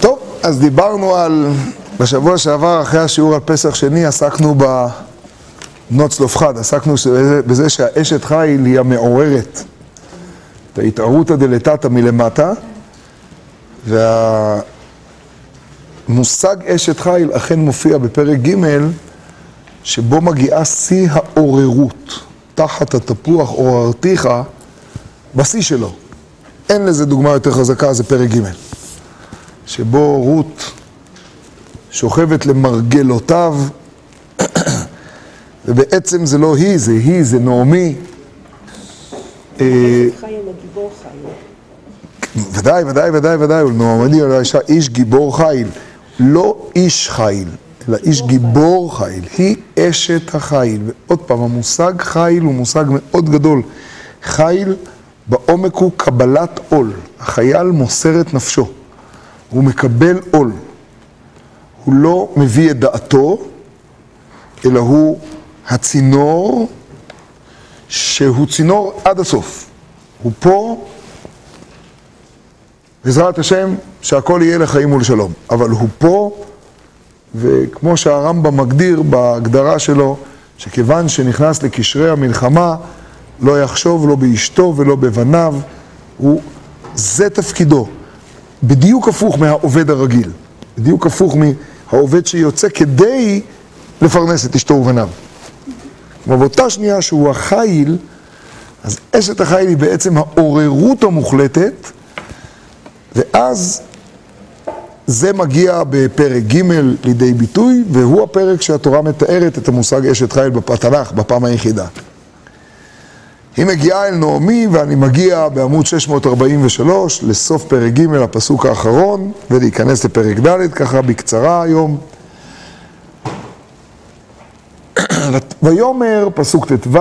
טוב, אז דיברנו על, בשבוע שעבר, אחרי השיעור על פסח שני, עסקנו בנות צלופחד, עסקנו בזה שהאשת חיל היא המעוררת, את ההתערותא דלתתא מלמטה, והמושג אשת חיל אכן מופיע בפרק ג' שבו מגיעה שיא העוררות, תחת התפוח עוררתיך, בשיא שלו. אין לזה דוגמה יותר חזקה, זה פרק ג', שבו רות שוכבת למרגלותיו, ובעצם זה לא היא, זה היא, זה נעמי. חי. ודאי, ודאי, ודאי, ודאי, ולנעמני על האישה איש גיבור חיל, לא איש חיל, אלא איש גיבור חיל, היא אשת החיל. ועוד פעם, המושג חיל הוא מושג מאוד גדול. חיל בעומק הוא קבלת עול. החייל מוסר את נפשו, הוא מקבל עול. הוא לא מביא את דעתו, אלא הוא הצינור שהוא צינור עד הסוף. הוא פה, בעזרת השם, שהכל יהיה לחיים ולשלום. אבל הוא פה, וכמו שהרמב"ם מגדיר בהגדרה שלו, שכיוון שנכנס לקשרי המלחמה, לא יחשוב לא באשתו ולא בבניו, הוא, זה תפקידו. בדיוק הפוך מהעובד הרגיל, בדיוק הפוך מהעובד שיוצא כדי לפרנס את אשתו ובניו. כלומר, באותה שנייה שהוא החיל, אז אשת החיל היא בעצם העוררות המוחלטת, ואז זה מגיע בפרק ג' לידי ביטוי, והוא הפרק שהתורה מתארת את המושג אשת חיל בתנ"ך, בפעם היחידה. היא מגיעה אל נעמי, ואני מגיע בעמוד 643 לסוף פרק ג', הפסוק האחרון, ולהיכנס לפרק ד', ככה בקצרה היום. ויאמר, פסוק ט"ו,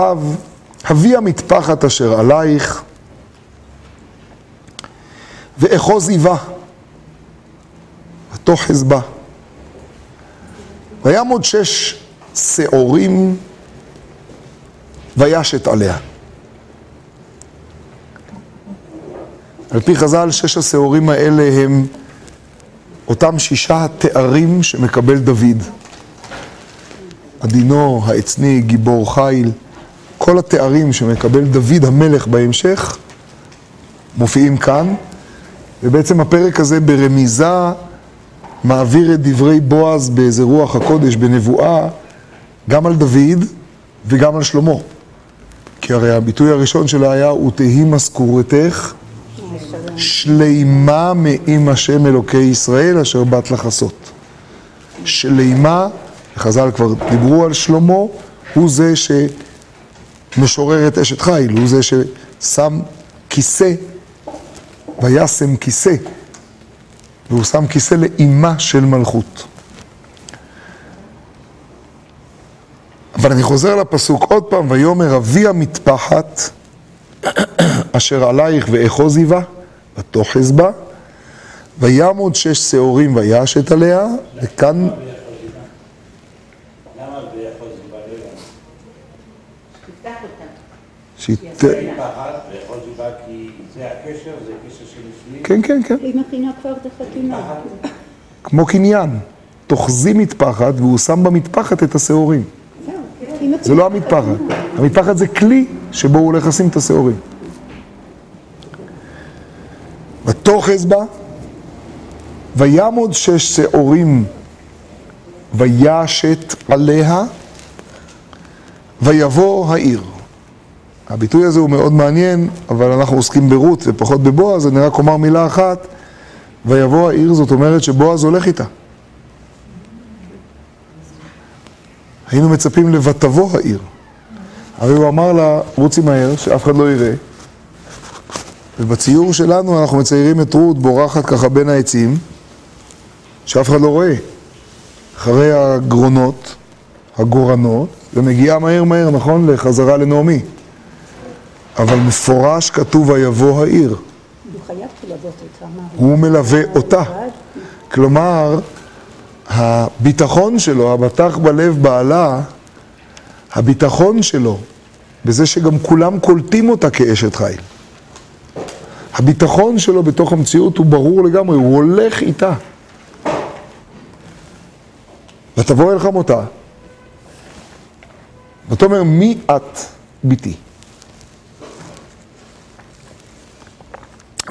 הביא המטפחת אשר עלייך, ואחוז איבה, ותאחז בה. ויעמוד שש שעורים, וישת עליה. על פי חז"ל, שש השעורים האלה הם אותם שישה התארים שמקבל דוד. עדינו, העצני, גיבור חיל, כל התארים שמקבל דוד המלך בהמשך מופיעים כאן, ובעצם הפרק הזה ברמיזה מעביר את דברי בועז באיזה רוח הקודש, בנבואה, גם על דוד וגם על שלמה. כי הרי הביטוי הראשון שלה היה, ותהי משכורתך שלימה מעם השם אלוקי ישראל אשר באת לחסות. שלימה, חז"ל כבר דיברו על שלמה, הוא זה שמשורר את אשת חיל, הוא זה ששם כיסא, וישם כיסא, והוא שם כיסא לאימה של מלכות. אבל אני חוזר לפסוק עוד פעם, ויאמר אבי המטפחת אשר עלייך ואחוז איבה, ותאחז בה, ויעמוד שש שעורים וישת עליה, וכאן... זה זה לפנים. כן, כן, כן. היא מכינה כבר את החתימה. כמו קניין. תאחזי מטפחת והוא שם במטפחת את השעורים. היא זה לא המטפחת. המטפחת זה כלי שבו הוא הולך לשים את השעורים. ותאחז בה, ויעמוד שש שעורים וישת עליה, ויבוא העיר. הביטוי הזה הוא מאוד מעניין, אבל אנחנו עוסקים ברות ופחות בבועז, אני רק אומר מילה אחת, ויבוא העיר, זאת אומרת שבועז הולך איתה. היינו מצפים ל"ותבוא העיר". הרי הוא אמר לה, רוצי מהר, שאף אחד לא יראה. ובציור שלנו אנחנו מציירים את רות בורחת ככה בין העצים, שאף אחד לא רואה. אחרי הגרונות, הגורנות, ומגיעה מהר מהר, נכון? לחזרה לנעמי. אבל מפורש כתוב ויבוא העיר. הוא מלווה אותה. כלומר, הביטחון שלו, הבטח בלב בעלה, הביטחון שלו, בזה שגם כולם קולטים אותה כאשת חיל. הביטחון שלו בתוך המציאות הוא ברור לגמרי, הוא הולך איתה. ותבוא אל חמותה, ותאמר מי את ביתי?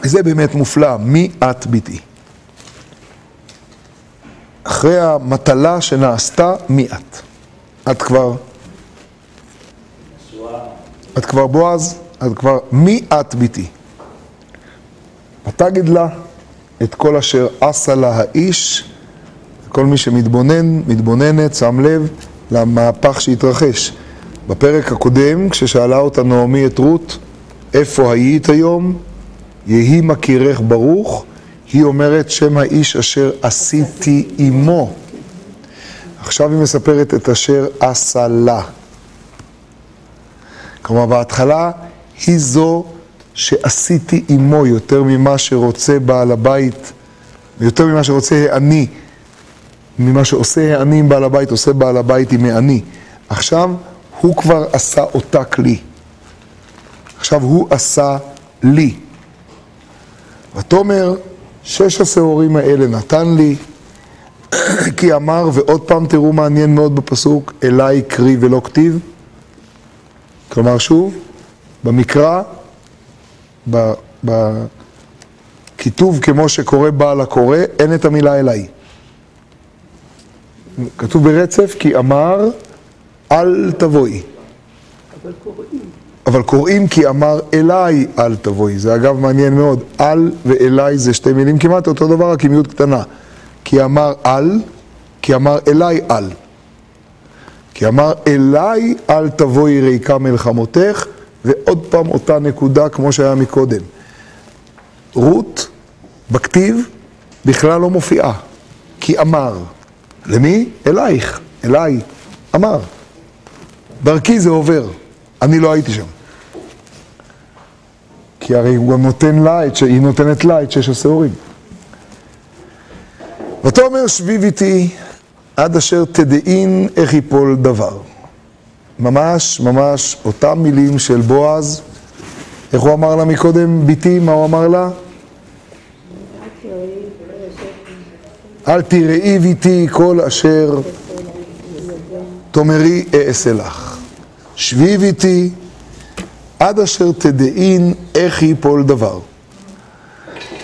וזה באמת מופלא, מי את ביתי? אחרי המטלה שנעשתה, מי את? את כבר, את כבר בועז? את כבר, מי את ביתי? ותגיד לה את כל אשר עשה לה האיש, כל מי שמתבונן, מתבוננת, שם לב למהפך שהתרחש. בפרק הקודם, כששאלה אותה נעמי את רות, איפה היית היום? יהי מכירך ברוך, היא אומרת שם האיש אשר עשיתי עמו. עכשיו היא מספרת את אשר עשה לה. כלומר, בהתחלה היא זו שעשיתי עמו יותר ממה שרוצה בעל הבית, ויותר ממה שרוצה העני, ממה שעושה העני עם בעל הבית, עושה בעל הבית עם העני. עכשיו הוא כבר עשה אותה כלי. עכשיו הוא עשה לי. ותאמר, שש השעורים האלה נתן לי, כי אמר, ועוד פעם תראו מעניין מאוד בפסוק, אליי קרי ולא כתיב. כלומר, שוב, במקרא, בכיתוב כמו שקורא בעל הקורא, אין את המילה אליי. כתוב ברצף, כי אמר, אל תבואי. אבל קוראים. אבל קוראים כי אמר אליי אל תבואי. זה אגב מעניין מאוד. אל ואליי זה שתי מילים כמעט אותו דבר, רק עם יוד קטנה. כי אמר אל, כי אמר אליי אל. כי אמר אליי אל תבואי ריקה מלחמותך, ועוד פעם אותה נקודה כמו שהיה מקודם. רות, בכתיב, בכלל לא מופיעה. כי אמר. למי? אלייך, אליי. אמר. דרכי זה עובר. אני לא הייתי שם. כי הרי הוא גם נותן לה, את. היא נותנת לה את שש השעורים. ותאמר שביב איתי עד אשר תדעין איך יפול דבר. ממש, ממש אותם מילים של בועז, איך הוא אמר לה מקודם, ביתי, מה הוא אמר לה? אל תראי ביתי כל אשר תאמרי אעשה לך. שביב איתי עד אשר תדעין איך יפול דבר.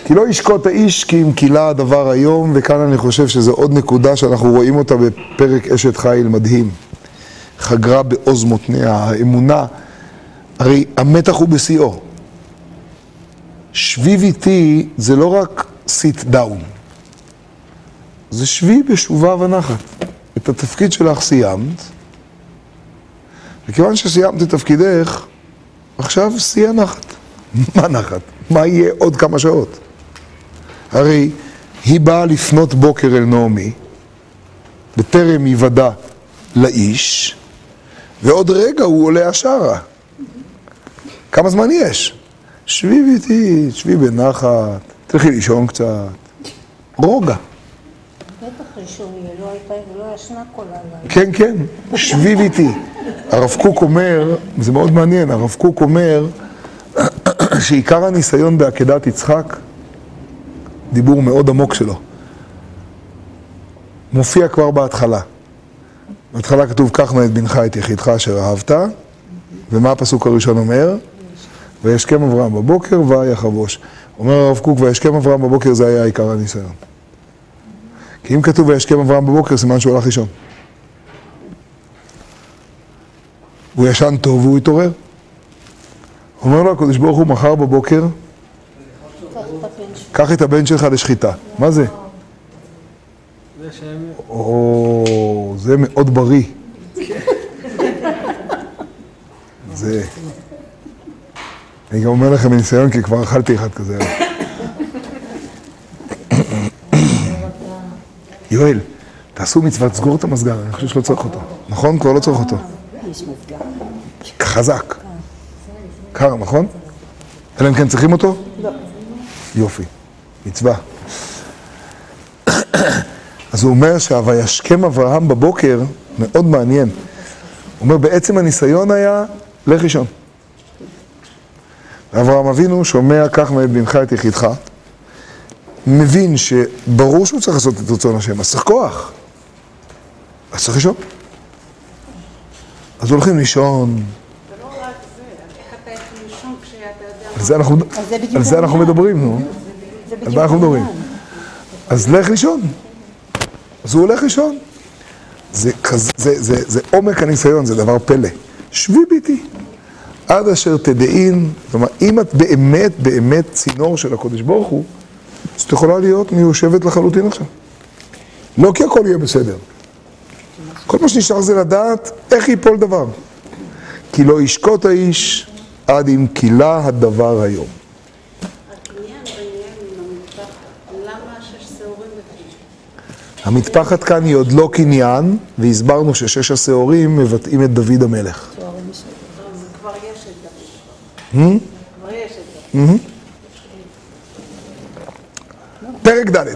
כי לא ישקוט האיש כי אם כילה הדבר היום, וכאן אני חושב שזו עוד נקודה שאנחנו רואים אותה בפרק אשת חיל מדהים. חגרה בעוז מותניה, האמונה, הרי המתח הוא בשיאו. שביב איתי זה לא רק sit down, זה שבי בשובה ונחת. את התפקיד שלך סיימת, וכיוון שסיימת את תפקידך, עכשיו שיא הנחת. מה נחת? מה יהיה עוד כמה שעות? הרי היא באה לפנות בוקר אל נעמי, בטרם היוודע לאיש, ועוד רגע הוא עולה השערה. כמה זמן יש? שבי איתי, שבי בנחת, תלכי לישון קצת. רוגע. בטח ראשון יהיה, לא הייתה ולא ישנה כל הלילה. כן, כן, שבי איתי. הרב קוק אומר, זה מאוד מעניין, הרב קוק אומר שעיקר הניסיון בעקדת יצחק, דיבור מאוד עמוק שלו, מופיע כבר בהתחלה. בהתחלה כתוב, קח נא את בנך את יחידך אשר אהבת, ומה הפסוק הראשון אומר? וישכם אברהם בבוקר ויחבוש. אומר הרב קוק, וישכם אברהם בבוקר זה היה עיקר הניסיון. כי אם כתוב וישכם אברהם בבוקר, סימן שהוא הלך לישון. הוא ישן טוב והוא התעורר. אומר לו הקדוש ברוך הוא, מחר בבוקר, קח את הבן שלך לשחיטה. מה זה? או, זה מאוד בריא. זה... אני גם אומר לכם מניסיון, כי כבר אכלתי אחד כזה. יואל, תעשו מצוות, תסגור את המסגר, אני חושב שלא צריך אותו. נכון? כבר לא צריך אותו. חזק. קר, נכון? אלא אם כן צריכים אותו? לא. יופי, מצווה. אז הוא אומר שה"וישכם אברהם בבוקר", מאוד מעניין. הוא אומר, בעצם הניסיון היה, לך לישון. אברהם אבינו שומע, קח מאת בנך את יחידך, מבין שברור שהוא צריך לעשות את רצון השם, אז צריך כוח. אז צריך לישון. אז הולכים לישון, לא. על זה אנחנו. מדברים, נו. על מה אנחנו מדברים? אז לך לישון. אז הוא הולך לישון. זה, כזה, זה, זה, זה עומק הניסיון, זה דבר פלא. שבי ביתי, עד אשר תדעין, אומרת, אם את באמת באמת צינור של הקודש ברוך הוא, אז את יכולה להיות מיושבת לחלוטין עכשיו. לא כי הכל יהיה בסדר. כל מה שנשאר זה לדעת איך ייפול דבר. כי לא ישקוט האיש עד אם כילה הדבר היום. הקניין ביניהם עם המטפחת, למה שש שעורים בפי? המטפחת כאן היא עוד לא קניין, והסברנו ששש השעורים מבטאים את דוד המלך. תוארים משל- אז כבר יש את דוד. כבר יש את דוד. פרק ד'.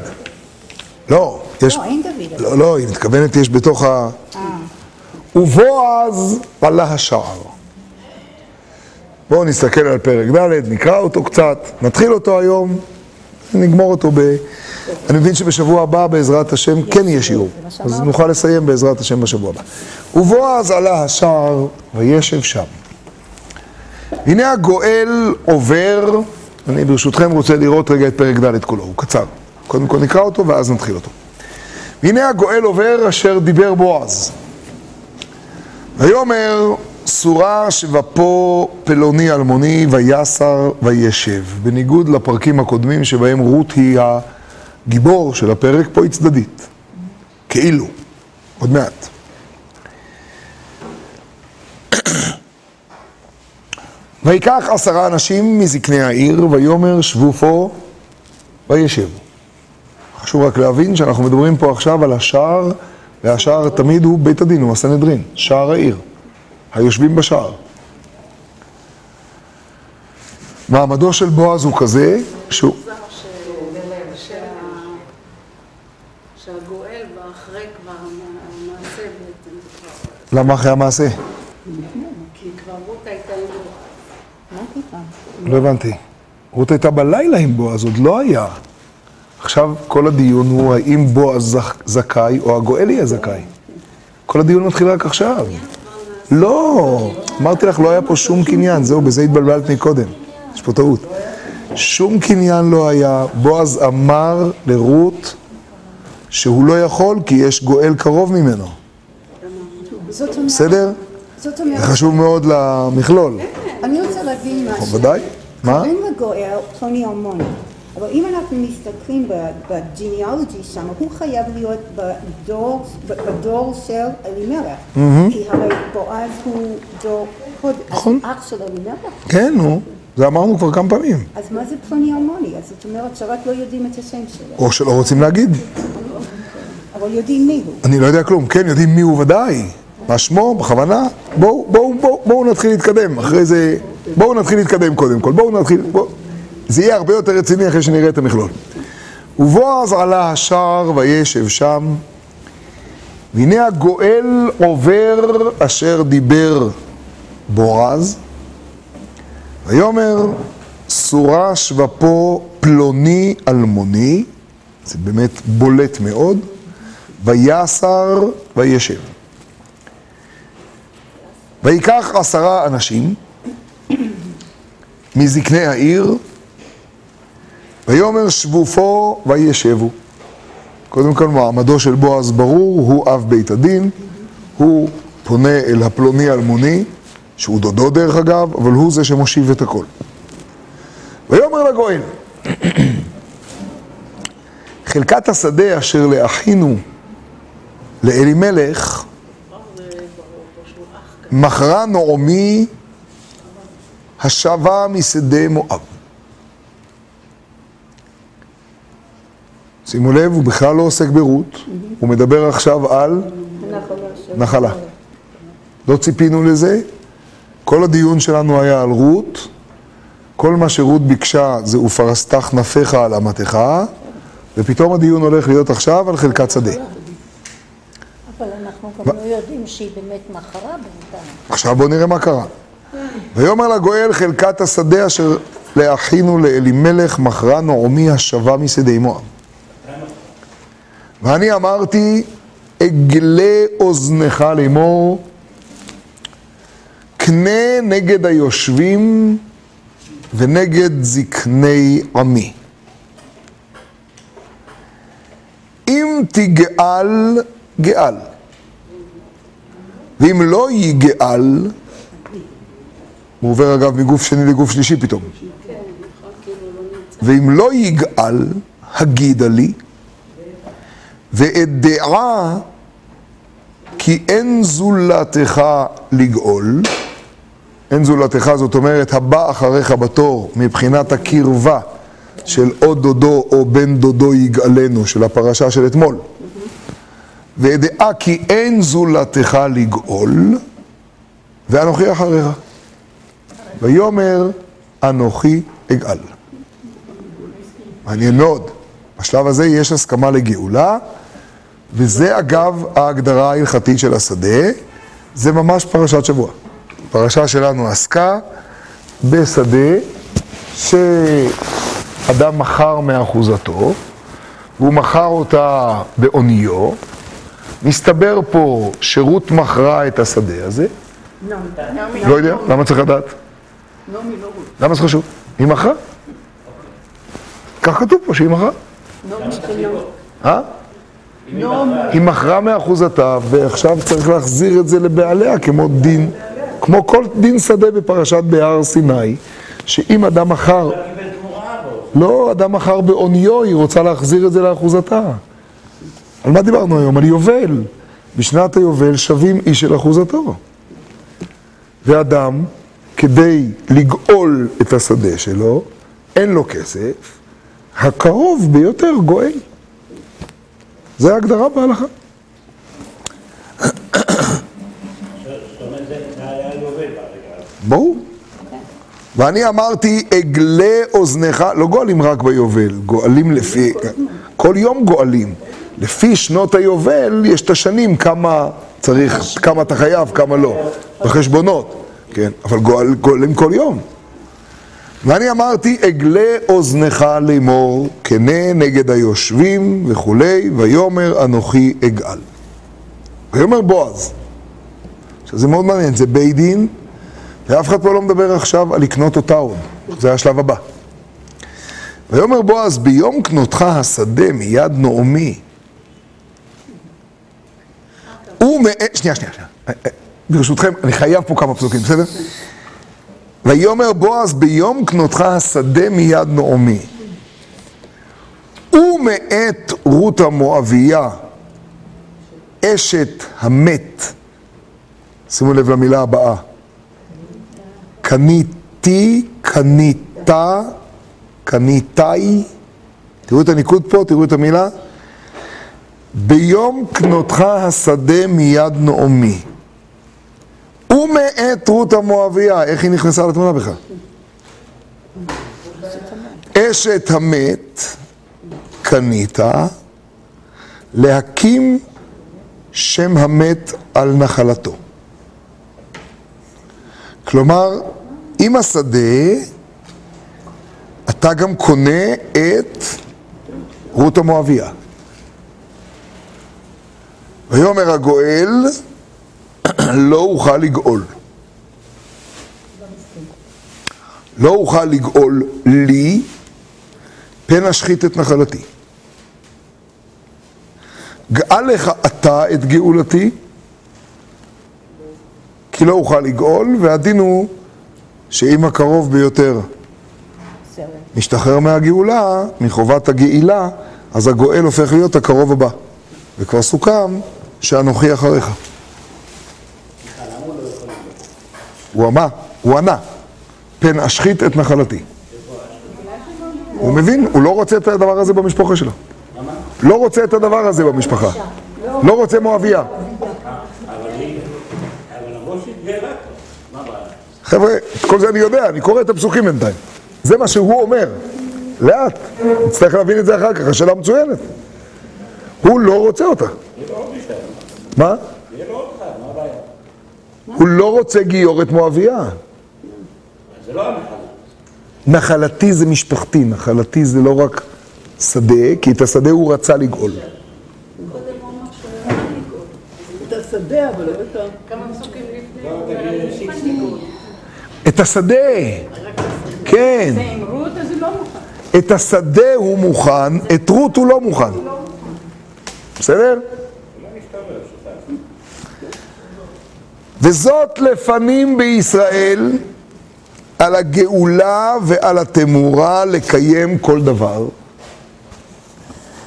לא, יש... לא, אין דוד. לא, לא, היא מתכוונת, יש בתוך ה... ובועז עלה השער. בואו נסתכל על פרק ד', נקרא אותו קצת, נתחיל אותו היום, נגמור אותו ב... אני מבין שבשבוע הבא בעזרת השם כן יהיה שיעור, אז. נוכל לסיים בעזרת השם בשבוע הבא. ובועז עלה השער וישב שם. הנה הגואל עובר, אני ברשותכם רוצה לראות רגע את פרק ד' כולו, הוא קצר. קודם כל נקרא אותו ואז נתחיל אותו. והנה הגואל עובר אשר דיבר בועז. ויאמר סורה שבפו פלוני אלמוני ויסר וישב. בניגוד לפרקים הקודמים שבהם רות היא הגיבור של הפרק, פה היא צדדית. כאילו. עוד מעט. ויקח עשרה אנשים מזקני העיר, ויאמר שבו פה וישב. חשוב רק להבין שאנחנו מדברים פה עכשיו על השער, והשער תמיד הוא בית הדין, הוא הסנהדרין, שער העיר, היושבים בשער. מעמדו של בועז הוא כזה, שהוא... מוזר ש- שה- שהגואל בא אחרי כבר המעשה בעצם, זה כבר- למה אחרי המעשה? כי כבר רות הייתה עם בועז. לא הבנתי. רות הייתה בלילה עם בועז, עוד לא היה. עכשיו כל הדיון הוא האם בועז זכ- זכאי או הגואל יהיה זכאי. כל הדיון מתחיל רק עכשיו. לא, אמרתי לך, לא היה פה שום קניין, זהו, בזה התבלבלת מקודם. יש פה טעות. שום קניין לא היה. בועז אמר לרות שהוא לא יכול כי יש גואל קרוב ממנו. זאת אומרת, בסדר? זה חשוב מאוד למכלול. אני רוצה להבין משהו. ודאי. מה? קוראים לגואל פלוני אלמוני, אבל אם אנחנו מסתכלים בג'יניאולוגי שם, הוא חייב להיות בדור, בדור של אלימלך. כי הרי בועז הוא דור קודם, נכון. אח של אלימלך. כן, נו. זה אמרנו כבר כמה פעמים. אז מה זה פלוני אלמוני? אז זאת אומרת שרק לא יודעים את השם שלו, או שלא רוצים להגיד. אבל יודעים מי הוא. אני לא יודע כלום. כן, יודעים מי הוא ודאי. מה שמו, בכוונה. בואו, בואו, בואו, בואו נתחיל להתקדם. אחרי זה... בואו נתחיל להתקדם קודם כל. בואו נתחיל... בואו. זה יהיה הרבה יותר רציני אחרי שנראה את המכלול. ובועז עלה השער וישב שם, והנה הגואל עובר אשר דיבר בועז, ויאמר סורה שבפו פלוני אלמוני, זה באמת בולט מאוד, ויסר וישב. ויקח עשרה אנשים מזקני העיר, ויאמר שבופו וישבו. קודם כל מעמדו של בועז ברור, הוא אב בית הדין, הוא פונה אל הפלוני אלמוני, שהוא דודו דרך אגב, אבל הוא זה שמושיב את הכל. ויאמר לגואל, חלקת השדה אשר לאחינו לאלימלך, מכרה נעמי השבה משדה מואב. שימו לב, הוא בכלל לא עוסק ברות, הוא מדבר עכשיו על נחלה. לא ציפינו לזה, כל הדיון שלנו היה על רות, כל מה שרות ביקשה זה ופרסתך נפיך על אמתך, ופתאום הדיון הולך להיות עכשיו על חלקת שדה. אבל אנחנו גם לא יודעים שהיא באמת מכרה בינתיים. עכשיו בואו נראה מה קרה. ויאמר לגואל חלקת השדה אשר לאחינו לאלימלך מכרה נעמי השבה משדה מואב. ואני אמרתי אגלה אוזנך לאמור, קנה נגד היושבים ונגד זקני עמי. אם תגאל, גאל. ואם לא יגאל, הוא עובר אגב מגוף שני לגוף שלישי פתאום. ואם לא יגאל, הגידה לי, ואדעה כי אין זולתך לגאול, אין זולתך זאת אומרת הבא אחריך בתור מבחינת הקרבה של או דודו או בן דודו יגאלנו של הפרשה של אתמול. ואדעה כי אין זולתך לגאול, ואנוכי אחריך. ויאמר אנוכי אגאל. מעניין מאוד. בשלב הזה יש הסכמה לגאולה, וזה אגב ההגדרה ההלכתית של השדה, זה ממש פרשת שבוע. הפרשה שלנו עסקה בשדה שאדם מכר מאחוזתו, והוא מכר אותה בעוניו. מסתבר פה שרות מכרה את השדה הזה. לא יודע, למה צריך לדעת? למה זה חשוב? היא מכרה? כך כתוב פה שהיא מכרה. אה? היא מכרה מאחוזתה, ועכשיו צריך להחזיר את זה לבעליה כמו דין, כמו כל דין שדה בפרשת בהר סיני, שאם אדם מכר, בו. לא, אדם מכר בעוניו, היא רוצה להחזיר את זה לאחוזתה. על מה דיברנו היום? על יובל. בשנת היובל שווים איש של אחוזתו. ואדם, כדי לגאול את השדה שלו, אין לו כסף, הקרוב ביותר גואל. זה ההגדרה בהלכה. ברור. ואני אמרתי, אגלה אוזנך, לא גואלים רק ביובל, גואלים לפי, כל יום גואלים. לפי שנות היובל יש את השנים כמה צריך, כמה אתה חייב, כמה לא, בחשבונות, כן, אבל גואל, גואלים כל יום. ואני אמרתי, אגלה אוזנך לאמור, כנה נגד היושבים וכולי, ויאמר אנוכי אגאל. ויאמר בועז, עכשיו זה מאוד מעניין, זה בית דין, ואף אחד פה לא מדבר עכשיו על לקנות אותה עוד, זה השלב הבא. ויאמר בועז, ביום קנותך השדה מיד נעמי. ומא... שנייה, שנייה, שנייה. ברשותכם, אני חייב פה כמה פסוקים, בסדר? ויאמר בועז, ביום קנותך השדה מיד נעמי. ומאת רות המואביה, אשת המת, שימו לב למילה הבאה, קניתי, קניתה, קניתאי, תראו את הניקוד פה, תראו את המילה. ביום קנותך השדה מיד נעמי. ומאת רות המואביה, איך היא נכנסה לתמונה בכלל? אשת המת קנית להקים שם המת על נחלתו. כלומר, עם השדה אתה גם קונה את רות המואביה. ויאמר הגואל, לא אוכל לגאול. לא אוכל לגאול לי, פן אשחית את נחלתי. גאל לך אתה את גאולתי, כי לא אוכל לגאול, והדין הוא שאם הקרוב ביותר משתחרר מהגאולה, מחובת הגאילה, אז הגואל הופך להיות הקרוב הבא. וכבר סוכם שאנוכי אחריך. הוא אמר, הוא ענה, פן אשחית את נחלתי. הוא מבין, הוא לא רוצה את הדבר הזה במשפחה שלו. לא רוצה את הדבר הזה במשפחה. לא רוצה מואביה. חבר'ה, את כל זה אני יודע, אני קורא את הפסוקים בינתיים. זה מה שהוא אומר. לאט. נצטרך להבין את זה אחר כך, השאלה מצוינת. הוא לא רוצה אותה. מה? יהיה לו עוד אחד, מה הבעיה? הוא לא רוצה גיורת מואביה. זה לא. נחלתי זה משפחתי, נחלתי זה לא רק שדה, כי את השדה הוא רצה לגאול. לא לא את לא, הוא תגיד, אומר, שיקסי. "אני מוכן את השדה, כן, לא. את השדה הוא מוכן, את רות הוא לא מוכן. בסדר? וזאת לפנים בישראל על הגאולה ועל התמורה לקיים כל דבר.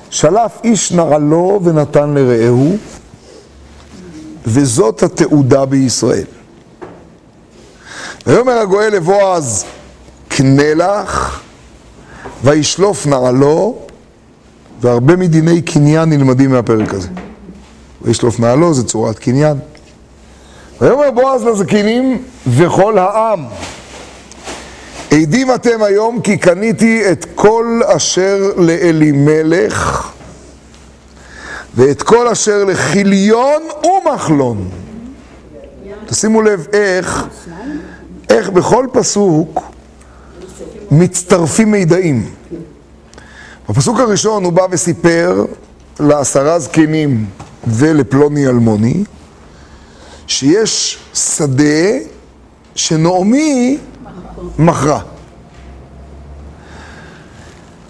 שלף איש נעלו ונתן לרעהו, וזאת התעודה בישראל. ויאמר הגואל לבועז, קנה לך, וישלוף נעלו, והרבה מדיני קניין נלמדים מהפרק הזה. וישלוף נעלו זה צורת קניין. ויאמר בועז לזקנים וכל העם, עדים אתם היום כי קניתי את כל אשר לאלימלך ואת כל אשר לחיליון ומחלון. תשימו לב איך, איך בכל פסוק מצטרפים מידעים. בפסוק הראשון הוא בא וסיפר לעשרה זקנים ולפלוני אלמוני שיש שדה שנעמי מכרה.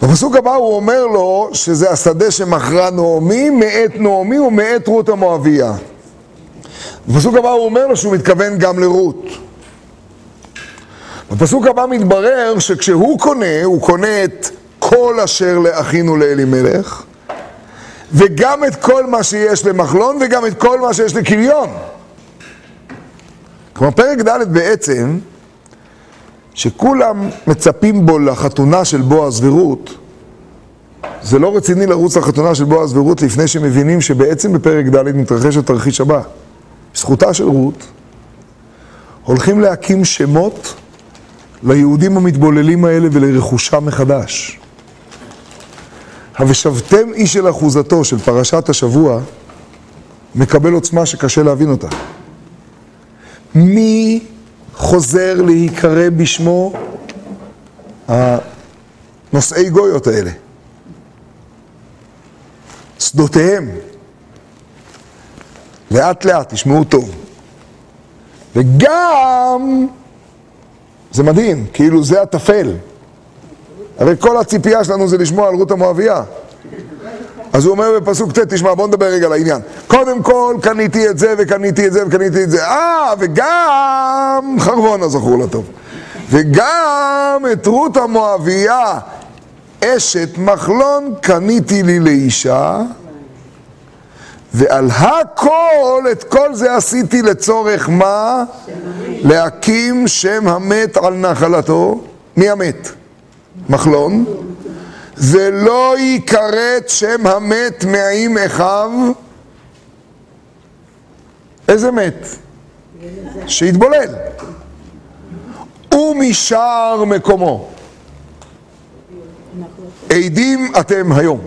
בפסוק הבא הוא אומר לו שזה השדה שמכרה נעמי, מאת נעמי ומאת רות המואביה. בפסוק הבא הוא אומר לו שהוא מתכוון גם לרות. בפסוק הבא מתברר שכשהוא קונה, הוא קונה את כל אשר לאחינו לאלימלך, וגם את כל מה שיש למחלון, וגם את כל מה שיש לקריון. כלומר, פרק ד' בעצם, שכולם מצפים בו לחתונה של בועז ורות, זה לא רציני לרוץ לחתונה של בועז ורות לפני שמבינים שבעצם בפרק ד' מתרחש התרחיש הבא. בזכותה של רות, הולכים להקים שמות ליהודים המתבוללים האלה ולרכושם מחדש. ה"ושבתם איש אל אחוזתו" של פרשת השבוע מקבל עוצמה שקשה להבין אותה. מי חוזר להיקרא בשמו הנושאי גויות האלה? שדותיהם. לאט לאט, תשמעו טוב. וגם, זה מדהים, כאילו זה הטפל. הרי כל הציפייה שלנו זה לשמוע על רות המואביה. אז הוא אומר בפסוק ט', תשמע, בוא נדבר רגע על העניין. קודם כל, קניתי את זה, וקניתי את זה, וקניתי את זה. אה, וגם חרבונה זכור לטוב. וגם את רות המואביה, אשת מחלון, קניתי לי לאישה, ועל הכל, את כל זה עשיתי לצורך מה? להקים שם המת על נחלתו. מי המת? מחלון. ולא יכרת שם המת מעם אחיו. איזה מת? שיתבולל. ומשאר מקומו. עדים אתם היום.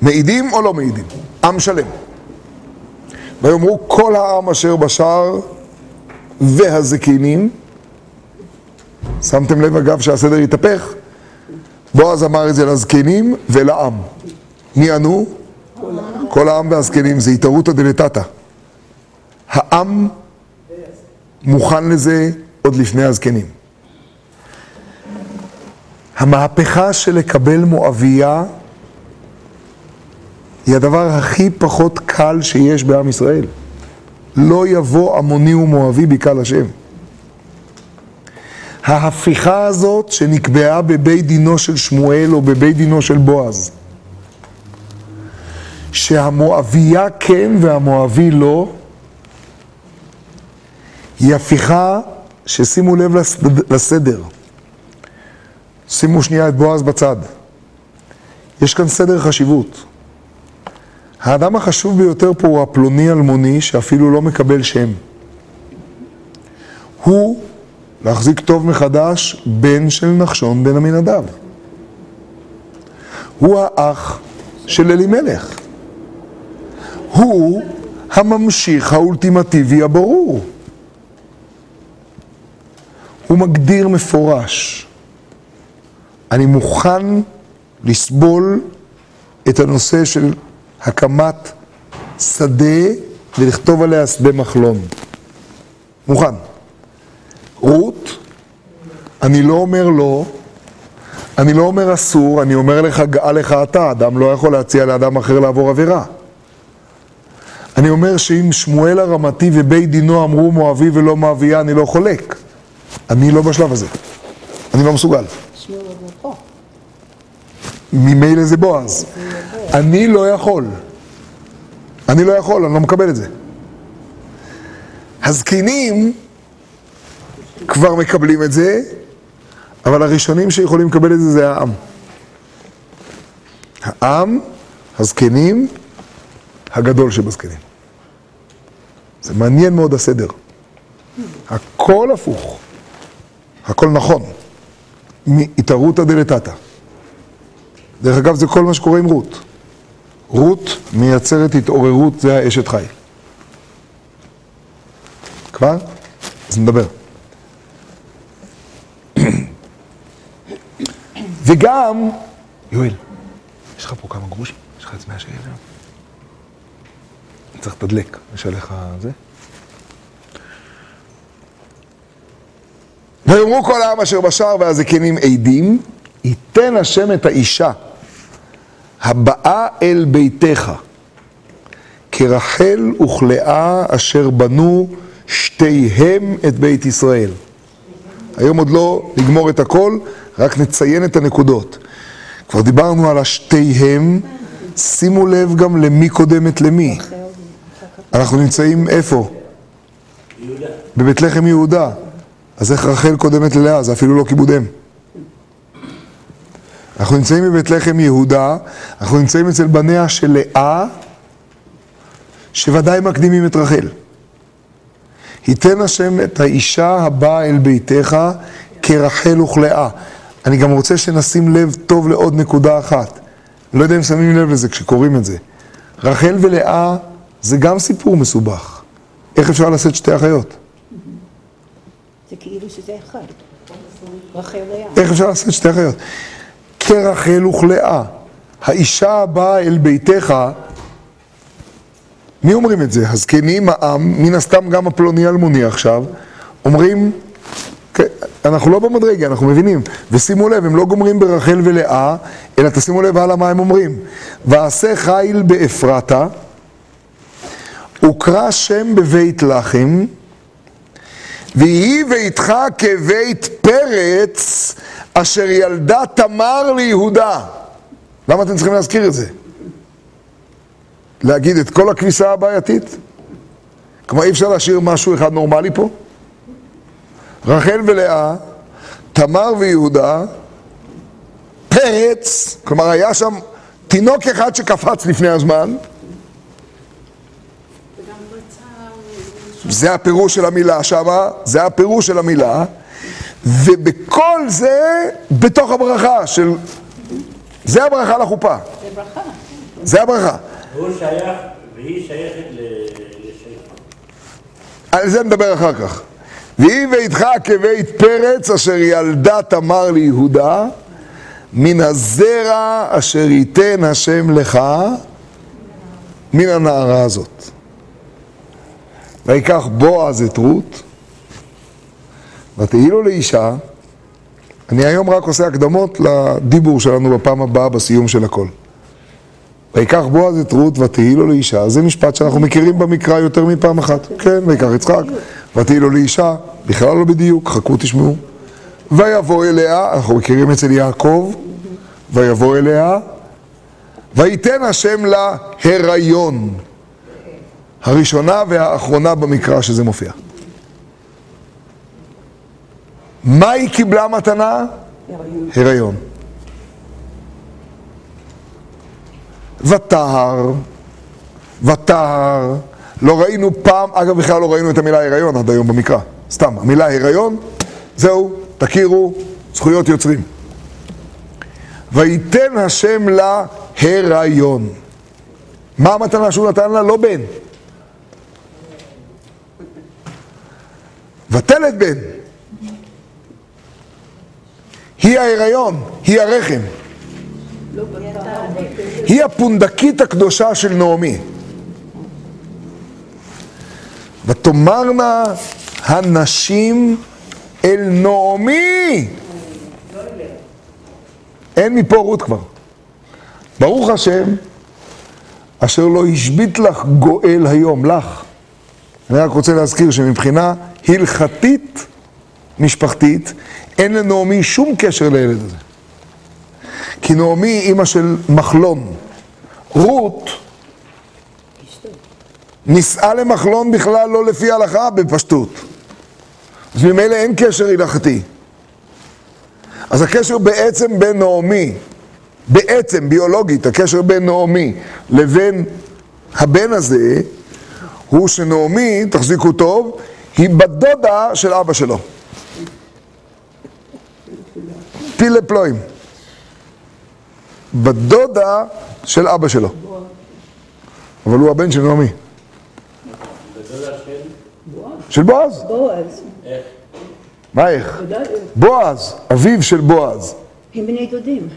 מעידים או לא מעידים? עם שלם. ויאמרו כל העם אשר בשער והזקנים, שמתם לב אגב שהסדר התהפך? בועז אמר את זה לזקנים ולעם. מי ענו? כל העם והזקנים, זה התערותא דלתתא. העם מוכן לזה עוד לפני הזקנים. המהפכה של לקבל מואבייה היא הדבר הכי פחות קל שיש בעם ישראל. לא יבוא עמוני ומואבי בקהל השם. ההפיכה הזאת שנקבעה בבית דינו של שמואל או בבית דינו של בועז, שהמואביה כן והמואבי לא, היא הפיכה ששימו לב לסד- לסדר. שימו שנייה את בועז בצד. יש כאן סדר חשיבות. האדם החשוב ביותר פה הוא הפלוני אלמוני שאפילו לא מקבל שם. הוא, להחזיק טוב מחדש, בן של נחשון בן עמינדב. הוא האח של אלימלך. הוא הממשיך האולטימטיבי הברור. הוא מגדיר מפורש, אני מוכן לסבול את הנושא של הקמת שדה ולכתוב עליה שדה מחלון. מוכן. רות, אני לא אומר לא, אני לא אומר אסור, אני אומר לך, גאה לך אתה, אדם לא יכול להציע לאדם אחר לעבור עבירה. אני אומר שאם שמואל הרמתי ובית דינו אמרו מואבי ולא מואביה, אני לא חולק. אני לא בשלב הזה. אני לא מסוגל. לא. ממילא זה בועז. אני לא יכול. אני לא יכול, אני לא מקבל את זה. הזקנים כבר מקבלים את זה, אבל הראשונים שיכולים לקבל את זה זה העם. העם, הזקנים, הגדול שבזקנים. זה מעניין מאוד הסדר. הכל הפוך. הכל נכון. מהתערותא דלתתא. דרך אגב, זה כל מה שקורה עם רות. רות מייצרת התעוררות, זה האשת חי. כבר? אז נדבר. וגם, יואל, יש לך פה כמה גרושים? יש לך את 100 שקל? אני צריך לתדלק, יש עליך זה? ויאמרו כל העם אשר בשער והזקנים עדים, ייתן השם את האישה הבאה אל ביתך, כרחל וכלאה אשר בנו שתיהם את בית ישראל. היום עוד לא נגמור את הכל, רק נציין את הנקודות. כבר דיברנו על השתיהם, שימו לב גם למי קודמת למי. אנחנו נמצאים איפה? בבית לחם יהודה. אז איך רחל קודמת ללאה? זה אפילו לא כיבוד אם. אנחנו נמצאים בבית לחם יהודה, אנחנו נמצאים אצל בניה של לאה, שוודאי מקדימים את רחל. ייתן השם את האישה הבאה אל ביתך כרחל וכלאה. אני גם רוצה שנשים לב טוב לעוד נקודה אחת. לא יודע אם שמים לב לזה כשקוראים את זה. רחל ולאה זה גם סיפור מסובך. איך אפשר לשאת שתי אחיות? זה כאילו שזה אחד. רחל לאה. איך אפשר לשאת שתי אחיות? כרחל וכלאה. האישה הבאה אל ביתך, מי אומרים את זה? הזקנים, העם, מן הסתם גם הפלוני אלמוני עכשיו, אומרים, אנחנו לא במדרגה, אנחנו מבינים. ושימו לב, הם לא גומרים ברחל ולאה, אלא תשימו לב הלאה מה הם אומרים. ועשה חיל באפרתה, וקרא שם בבית לחם, ויהי ביתך כבית פרץ, אשר ילדה תמר ליהודה. למה אתם צריכים להזכיר את זה? להגיד את כל הכביסה הבעייתית? כלומר, אי אפשר להשאיר משהו אחד נורמלי פה? רחל ולאה, תמר ויהודה, פרץ, כלומר היה שם תינוק אחד שקפץ לפני הזמן. זה הפירוש של המילה שמה, זה הפירוש של המילה, ובכל זה, בתוך הברכה של... זה הברכה לחופה, זה ברכה. זה הברכה. הוא שייך, והיא שייכת ל- לשייך. על זה נדבר אחר כך. ויהי ביתך כבית פרץ אשר ילדה תמר ליהודה, מן הזרע אשר ייתן השם לך, מן הנערה הזאת. ויקח בועז את רות, ותהי לו לאישה, אני היום רק עושה הקדמות לדיבור שלנו בפעם הבאה בסיום של הכל. ויקח בועז את רות ותהי לו לאישה, זה משפט שאנחנו מכירים במקרא יותר מפעם אחת. כן, ויקח יצחק, ותהי לו לאישה, בכלל לא בדיוק, חכו תשמעו. ויבוא אליה, אנחנו מכירים אצל יעקב, ויבוא אליה, וייתן השם לה הריון. הראשונה והאחרונה במקרא שזה מופיע. מה היא קיבלה מתנה? הריון. וטהר, וטהר, לא ראינו פעם, אגב בכלל לא ראינו את המילה הריון עד היום במקרא, סתם, המילה הריון, זהו, תכירו, זכויות יוצרים. וייתן השם לה הריון. מה המתנה שהוא נתן לה? לא בן. ותלת בן. היא ההיריון, היא הרחם. היא הפונדקית הקדושה של נעמי. ותאמרנה הנשים אל נעמי. אין מפה רות כבר. ברוך השם, אשר לא השבית לך גואל היום, לך. אני רק רוצה להזכיר שמבחינה הלכתית, משפחתית, אין לנעמי שום קשר לילד הזה. כי נעמי אימא של מחלון. רות נישאה למחלון בכלל לא לפי ההלכה בפשטות. אז ממילא אין קשר הלכתי. אז הקשר בעצם בין נעמי, בעצם ביולוגית, הקשר בין נעמי לבין הבן הזה, הוא שנעמי, תחזיקו טוב, היא בת דודה של אבא שלו. פילה פלואים. בת דודה של אבא שלו. אבל הוא הבן של נעמי. של... בועז. בועז. מה איך? בועז, אביו של בועז, הם בני דודים.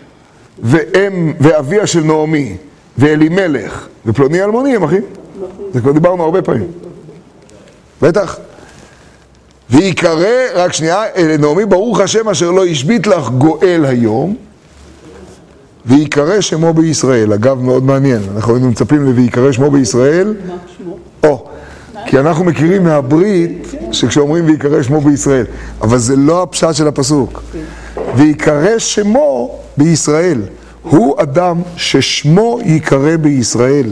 ואם, ואביה של נעמי, ואלימלך, ופלוני אלמוני הם אחים. זה כבר דיברנו הרבה פעמים. בטח. ויקרא, רק שנייה, אל נעמי ברוך השם אשר לא השבית לך גואל היום, ויקרא שמו בישראל. אגב, מאוד מעניין, אנחנו היינו מצפים ל"ויקרא שמו בישראל", מה שמו? או, כי אנחנו מכירים מהברית שכשאומרים ויקרא שמו בישראל, אבל זה לא הפשט של הפסוק. ויקרא שמו בישראל. הוא אדם ששמו ייקרא בישראל.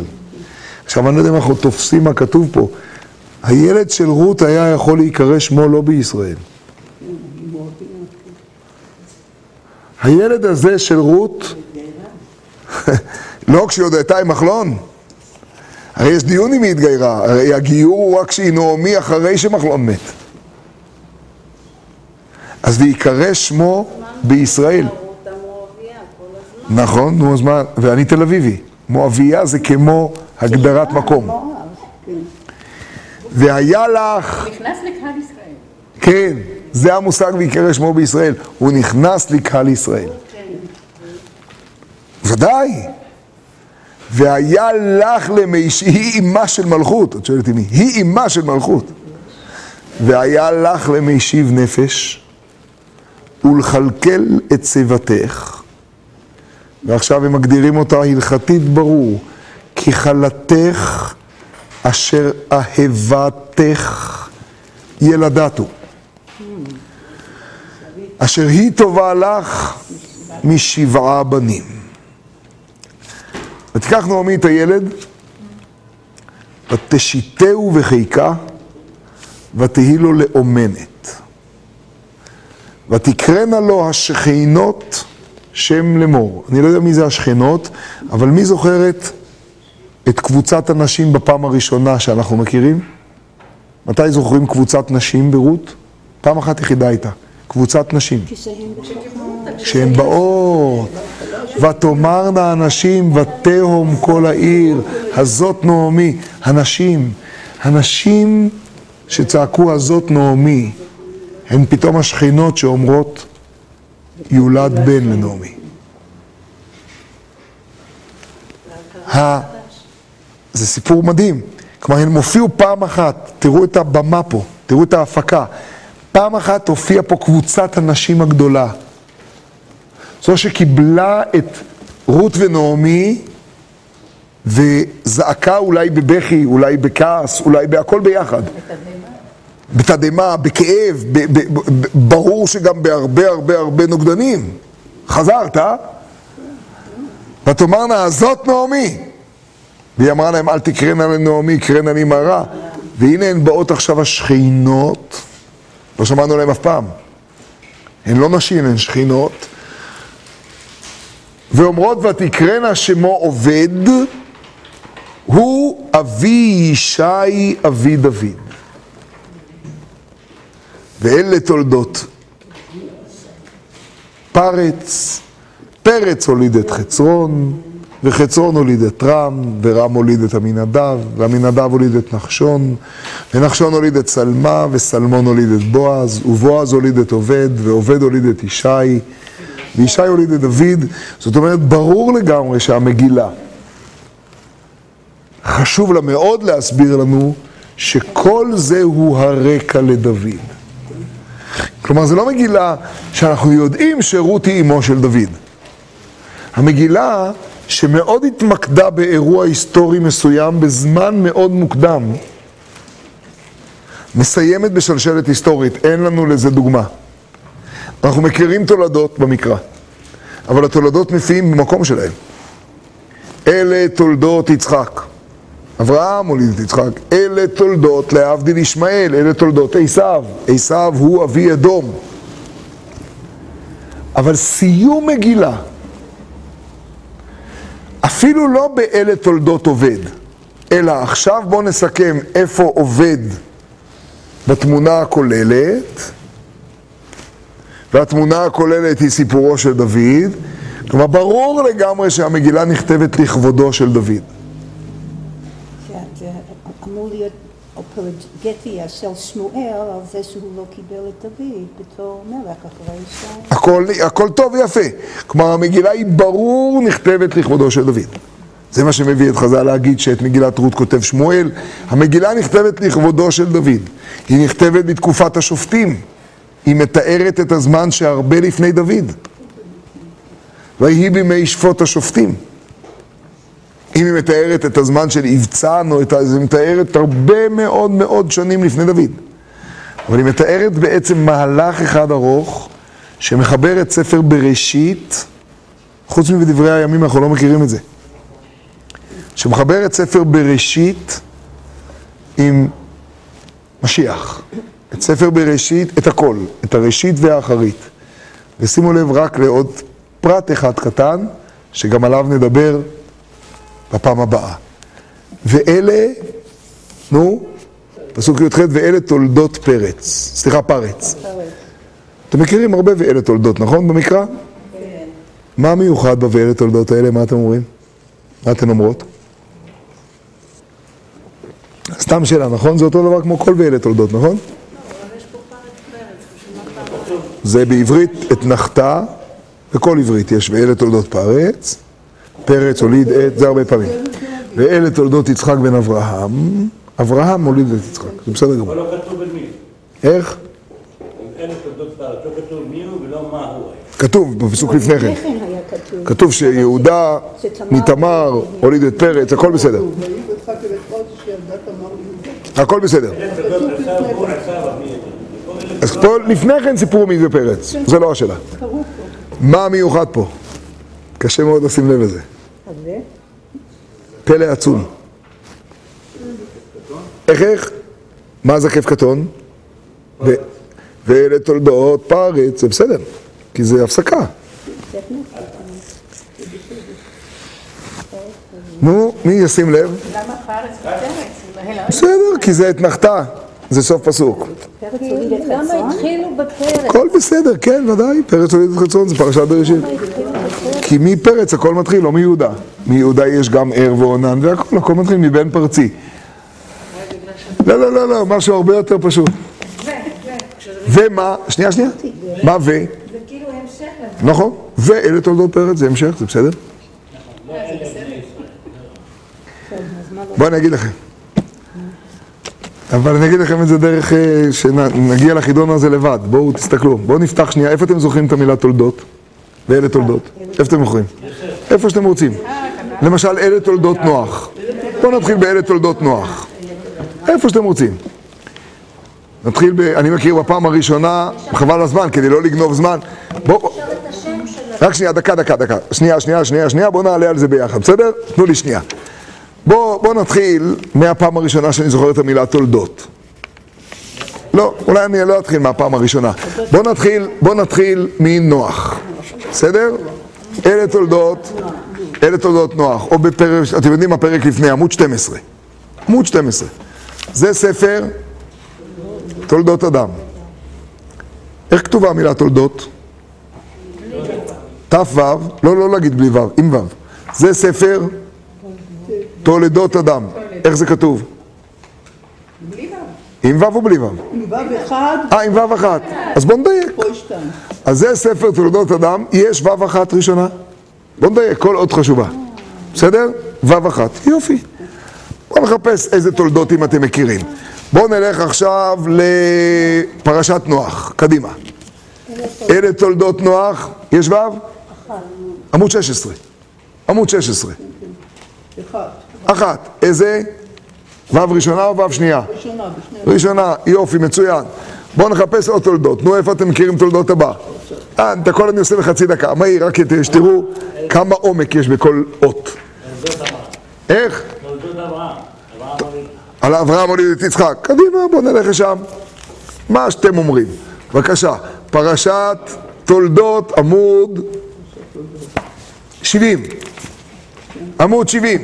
עכשיו אני לא יודע אם אנחנו תופסים מה כתוב פה. הילד של רות היה יכול להיקרא שמו לא בישראל. הילד הזה של רות, לא כשהיא עוד הייתה עם מחלון. הרי יש דיון אם היא התגיירה, הרי הגיור הוא רק כשהיא נעמי אחרי שמחלון מת. אז ויקרא שמו בישראל. נכון, נו אז מה, ואני תל אביבי. מואביה זה כמו הגדרת מקום. כן. והיה לך, נכנס לקהל ישראל. כן, זה המושג ויקרא שמו בישראל. הוא נכנס לקהל ישראל. ודאי. והיה לך למיש... היא אימה של מלכות, את שואלת מי? היא אימה של מלכות. והיה לך למישיב נפש ולכלכל את שיבתך. ועכשיו הם מגדירים אותה הלכתית ברור, כי חלתך אשר אהבתך ילדתו. אשר היא טובה לך משבעה בנים. ותיקח נעמי את הילד, ותשיתהו בחיקה, ותהי לו לאומנת. ותקרנה לו השכינות שם לאמור. אני לא יודע מי זה השכנות, אבל מי זוכרת את קבוצת הנשים בפעם הראשונה שאנחנו מכירים? מתי זוכרים קבוצת נשים ברות? פעם אחת יחידה הייתה, קבוצת נשים. כשהן באות, ותאמרנה הנשים, ותהום כל העיר, הזאת נעמי. הנשים, הנשים שצעקו הזאת נעמי, הן פתאום השכנות שאומרות, יולד בן לנעמי. זה סיפור מדהים. כלומר, הם הופיעו פעם אחת, תראו את הבמה פה, תראו את ההפקה. פעם אחת הופיעה פה קבוצת הנשים הגדולה. זו שקיבלה את רות ונעמי וזעקה אולי בבכי, אולי בכעס, אולי בהכל ביחד. בתדהמה, בכאב, ב- ב- ב- ברור שגם בהרבה הרבה הרבה נוגדנים. חזרת, אה? ותאמרנה, הזאת נעמי. והיא אמרה להם, אל תקרנה לנעמי, קרנה לי מרה. והנה הן באות עכשיו השכינות, לא שמענו עליהן אף פעם. הן לא נשים, הן שכינות. ואומרות ותקרנה שמו עובד, הוא אבי ישי אבי דוד. ואלה תולדות. פרץ, פרץ הוליד את חצרון, וחצרון הוליד את רם, ורם הוליד את עמינדב, ועמינדב הוליד את נחשון, ונחשון הוליד את סלמה, וסלמון הוליד את בועז, ובועז הוליד את עובד, ועובד הוליד את ישי, וישי הוליד את דוד. זאת אומרת, ברור לגמרי שהמגילה, חשוב לה מאוד להסביר לנו שכל זה הוא הרקע לדוד. כלומר, זו לא מגילה שאנחנו יודעים שרות היא אמו של דוד. המגילה שמאוד התמקדה באירוע היסטורי מסוים בזמן מאוד מוקדם, מסיימת בשלשלת היסטורית, אין לנו לזה דוגמה. אנחנו מכירים תולדות במקרא, אבל התולדות מופיעים במקום שלהם. אלה תולדות יצחק. אברהם הוליד את יצחק. אלה תולדות להבדיל ישמעאל, אלה תולדות עשיו. עשיו הוא אבי אדום. אבל סיום מגילה, אפילו לא באלה תולדות עובד, אלא עכשיו בואו נסכם איפה עובד בתמונה הכוללת, והתמונה הכוללת היא סיפורו של דוד, כלומר ברור לגמרי שהמגילה נכתבת לכבודו של דוד. זה אמור להיות אפולוגטיה של שמואל על זה שהוא לא קיבל את דוד בתור מלך אחרי ש... הכל, הכל טוב ויפה. כלומר, המגילה היא ברור נכתבת לכבודו של דוד. זה מה שמביא את חז"ל להגיד שאת מגילת רות כותב שמואל. המגילה נכתבת לכבודו של דוד. היא נכתבת בתקופת השופטים. היא מתארת את הזמן שהרבה לפני דוד. ויהי בימי שפוט השופטים. אם היא מתארת את הזמן של את ה... היא מתארת הרבה מאוד מאוד שנים לפני דוד. אבל היא מתארת בעצם מהלך אחד ארוך, שמחבר את ספר בראשית, חוץ מבדברי הימים אנחנו לא מכירים את זה, שמחבר את ספר בראשית עם משיח. את ספר בראשית, את הכל, את הראשית והאחרית. ושימו לב רק לעוד פרט אחד קטן, שגם עליו נדבר בפעם הבאה. ואלה, נו, פסוק י"ח, ואלה תולדות פרץ, סליחה, פרץ. אתם מכירים הרבה ואלה תולדות, נכון? במקרא? כן. מה מיוחד ב"ואלה תולדות" האלה? מה אתם אומרים? מה אתן אומרות? סתם שאלה, נכון? זה אותו דבר כמו כל ואלה תולדות, נכון? זה בעברית אתנחתה, בכל עברית יש ואלה תולדות פרץ, פרץ הוליד את, זה הרבה פעמים. ואלה תולדות יצחק בן אברהם, אברהם הוליד את יצחק, זה בסדר גמור. אבל לא כתוב במי. איך? לא כתוב מי הוא ולא מה הוא היה. כתוב בפסוק לפני כן. כן. כתוב שיהודה מתמר הוליד את פרץ, הכל בסדר. הכל בסדר. אלה תולדות עשיו הוא עשיו אבי אדום. אז פה לפני כן סיפרו מי זה פרץ, זה לא השאלה. מה המיוחד פה? קשה מאוד לשים לב לזה. פלא עצום. איך איך? מה זה כיף קטון? ואלה תולדות פרץ, זה בסדר, כי זה הפסקה. נו, מי ישים לב? למה פרץ ופרץ? בסדר, כי זה אתנחתה, זה סוף פסוק. הכל בסדר, כן, ודאי, פרץ הוליד את חצון, זה פרשת בראשית. כי מפרץ הכל מתחיל, לא מיהודה. מיהודה יש גם ער ועונן והכל, הכל מתחיל מבן פרצי. לא, לא, לא, לא, משהו הרבה יותר פשוט. ומה, שנייה, שנייה, מה ו? נכון, ואלה תולדות פרץ, זה המשך, זה בסדר? בואו אני אגיד לכם. אבל אני אגיד לכם את זה דרך אה, שנגיע לחידון הזה לבד. בואו תסתכלו. בואו נפתח שנייה. איפה אתם זוכרים את המילה תולדות? ואלה תולדות. איפה אתם זוכרים? איפה שאתם רוצים. למשל, אלה תולדות נוח. בואו נתחיל באלה תולדות נוח. איפה שאתם רוצים. נתחיל ב... אני מכיר בפעם הראשונה, חבל הזמן, כדי לא לגנוב זמן. בואו... רק שנייה, דקה, דקה, דקה. שנייה, שנייה, שנייה, שנייה, בואו נעלה על זה ביחד, בסדר? תנו לי שנייה. בואו בוא נתחיל מהפעם הראשונה שאני זוכר את המילה תולדות. לא, אולי אני לא אתחיל מהפעם הראשונה. בואו נתחיל, בוא נתחיל מנוח, בסדר? אלה תולדות, אלה תולדות נוח, או בפרק, אתם יודעים מה פרק לפני, עמוד 12. עמוד 12. זה ספר תולדות אדם. איך כתובה המילה תולדות? תו, לא, לא להגיד בלי וו, עם וו. זה ספר תולדות אדם. איך זה כתוב? עם וו או בלי וו? עם וו אחד, אה, עם וו אחת. אז בוא נדייק. אז זה ספר תולדות אדם, יש וו אחת ראשונה. בוא נדייק, כל עוד חשובה. בסדר? וו אחת. יופי. בואו נחפש איזה תולדות אם אתם מכירים. בואו נלך עכשיו לפרשת נוח, קדימה. אלה תולדות נוח, יש ו'? עמוד 16. עמוד 16. אחד. אחת. איזה? ו' ראשונה או ו' שנייה? ראשונה. ראשונה, יופי, מצוין. בואו נחפש עוד תולדות. נו, איפה אתם מכירים תולדות הבא? אה, את הכל אני עושה בחצי דקה. מהיר, רק שתראו כמה עומק יש בכל אות. איך? תולדות אברהם. על אברהם הוליד את יצחק. קדימה, בואו נלך לשם. מה שאתם אומרים. בבקשה, פרשת תולדות עמוד 70. עמוד 70.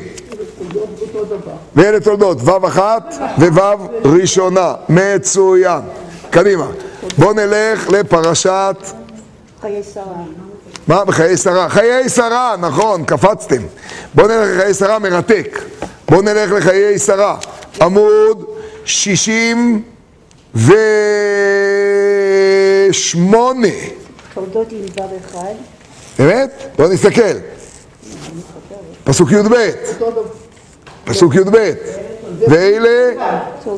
ואלה תולדות, ו' אחת וו' ראשונה. מצוין. קדימה. בואו נלך לפרשת... חיי שרה. מה? בחיי שרה. חיי שרה, נכון, קפצתם. בואו נלך לחיי שרה, מרתק. בואו נלך לחיי שרה. עמוד 68. תולדות עם ו' אחד. באמת? בואו נסתכל. פסוק י"ב. פסוק י"ב. ואלה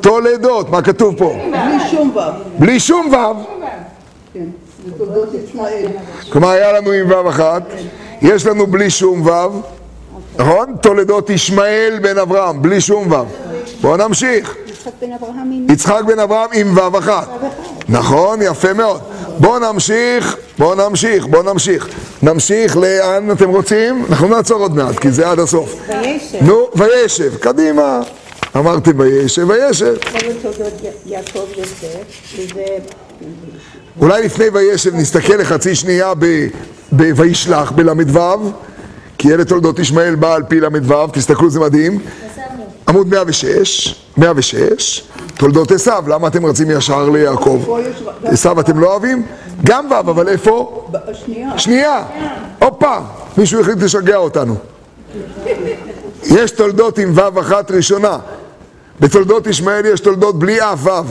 תולדות. מה כתוב פה? בלי שום ו'. בלי שום ו'. כן. כלומר, היה לנו עם ו' אחת, יש לנו בלי שום ו', נכון? תולדות ישמעאל בן אברהם, בלי שום ו'. בואו נמשיך. יצחק בן אברהם עם יצחק בן אברהם עם ו' אחת. נכון, יפה מאוד. בואו נמשיך, בואו נמשיך, בואו נמשיך. נמשיך לאן אתם רוצים? אנחנו נעצור עוד מעט, כי זה עד הסוף. וישב. נו, וישב, קדימה. אמרתי וישב, וישב. אולי לפני וישב נסתכל לחצי שנייה ב- ב- וישלח בל"ו, כי אלה תולדות ישמעאל בא על פי ל"ו, תסתכלו זה מדהים. עמוד 106, 106, תולדות עשיו, למה אתם רצים ישר ליעקב? עשיו אתם לא אוהבים? גם ו', אבל איפה? השנייה. שנייה, הופה, מישהו החליט לשגע אותנו. יש תולדות עם ו' אחת ראשונה. בתולדות ישמעאל יש תולדות בלי אף ו'.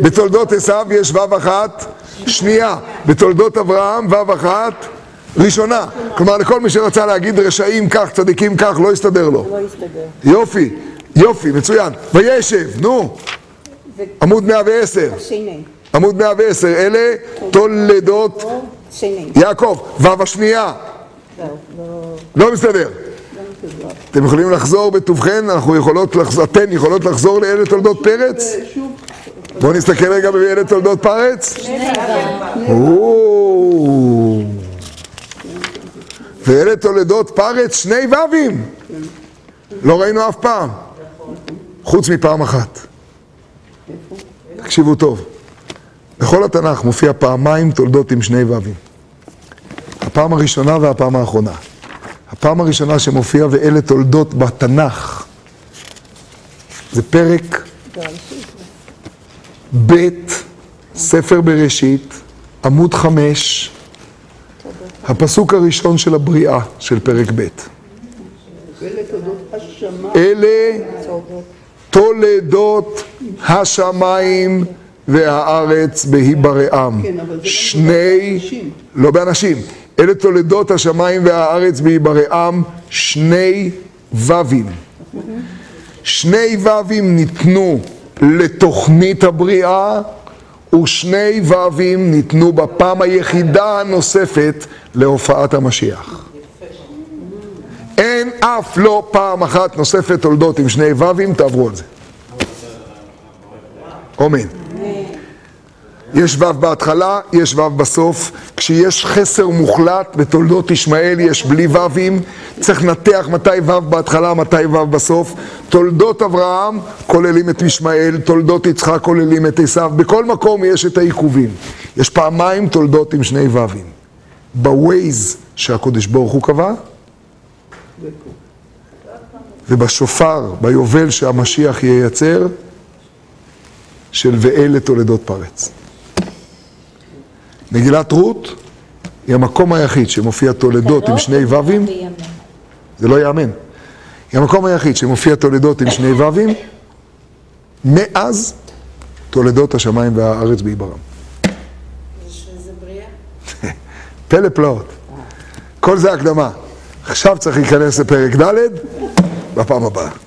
בתולדות עשיו יש ו' אחת שנייה. בתולדות אברהם ו' אחת ראשונה. כלומר, לכל מי שרצה להגיד רשעים כך, צדיקים כך, לא יסתדר לו. לא הסתדר. יופי, יופי, מצוין. וישב, נו, עמוד 110. שני. עמוד 110, אלה תולדות. יעקב, ו' השנייה. זהו, לא... לא מסתדר. אתם יכולים לחזור בטובכן, אנחנו יכולות לחזור, אתן יכולות לחזור לאלה תולדות פרץ? בואו נסתכל רגע באלה תולדות פרץ. ואלה תולדות פרץ שני ו"ים. לא ראינו אף פעם. חוץ מפעם אחת. תקשיבו טוב. בכל התנ"ך מופיע פעמיים תולדות עם שני ו"ים. הפעם הראשונה והפעם האחרונה. הפעם הראשונה שמופיע ואלה תולדות בתנ"ך זה פרק ב', ספר בראשית, עמוד חמש, הפסוק הראשון של הבריאה של פרק ב'. אלה תולדות השמיים. והארץ בהיברעם. כן, אבל זה לא שני, באנשים. לא באנשים, אלה תולדות השמיים והארץ בהיברעם, שני ו"ים. שני ו"ים ניתנו לתוכנית הבריאה, ושני ו"ים ניתנו בפעם היחידה הנוספת להופעת המשיח. אין אף לא פעם אחת נוספת תולדות עם שני ו"ים, תעברו על זה. אמן. יש ו' בהתחלה, יש ו' בסוף. כשיש חסר מוחלט בתולדות ישמעאל יש בלי ו"ים. צריך לנתח מתי ו' בהתחלה, מתי ו' בסוף. תולדות אברהם כוללים את ישמעאל, תולדות יצחק כוללים את עשיו. בכל מקום יש את העיכובים. יש פעמיים תולדות עם שני ו"ים. בווייז שהקדוש ברוך הוא קבע, ובשופר, ביובל שהמשיח ייצר, של ואלה תולדות פרץ. מגילת רות היא המקום היחיד שמופיע תולדות עם שני ו"ים, זה לא ייאמן. היא המקום היחיד שמופיע תולדות עם שני ו"ים, מאז תולדות השמיים והארץ בעיברם. שזה בריאה? פלא פלאות. כל זה הקדמה. עכשיו צריך להיכנס לפרק ד' בפעם הבאה.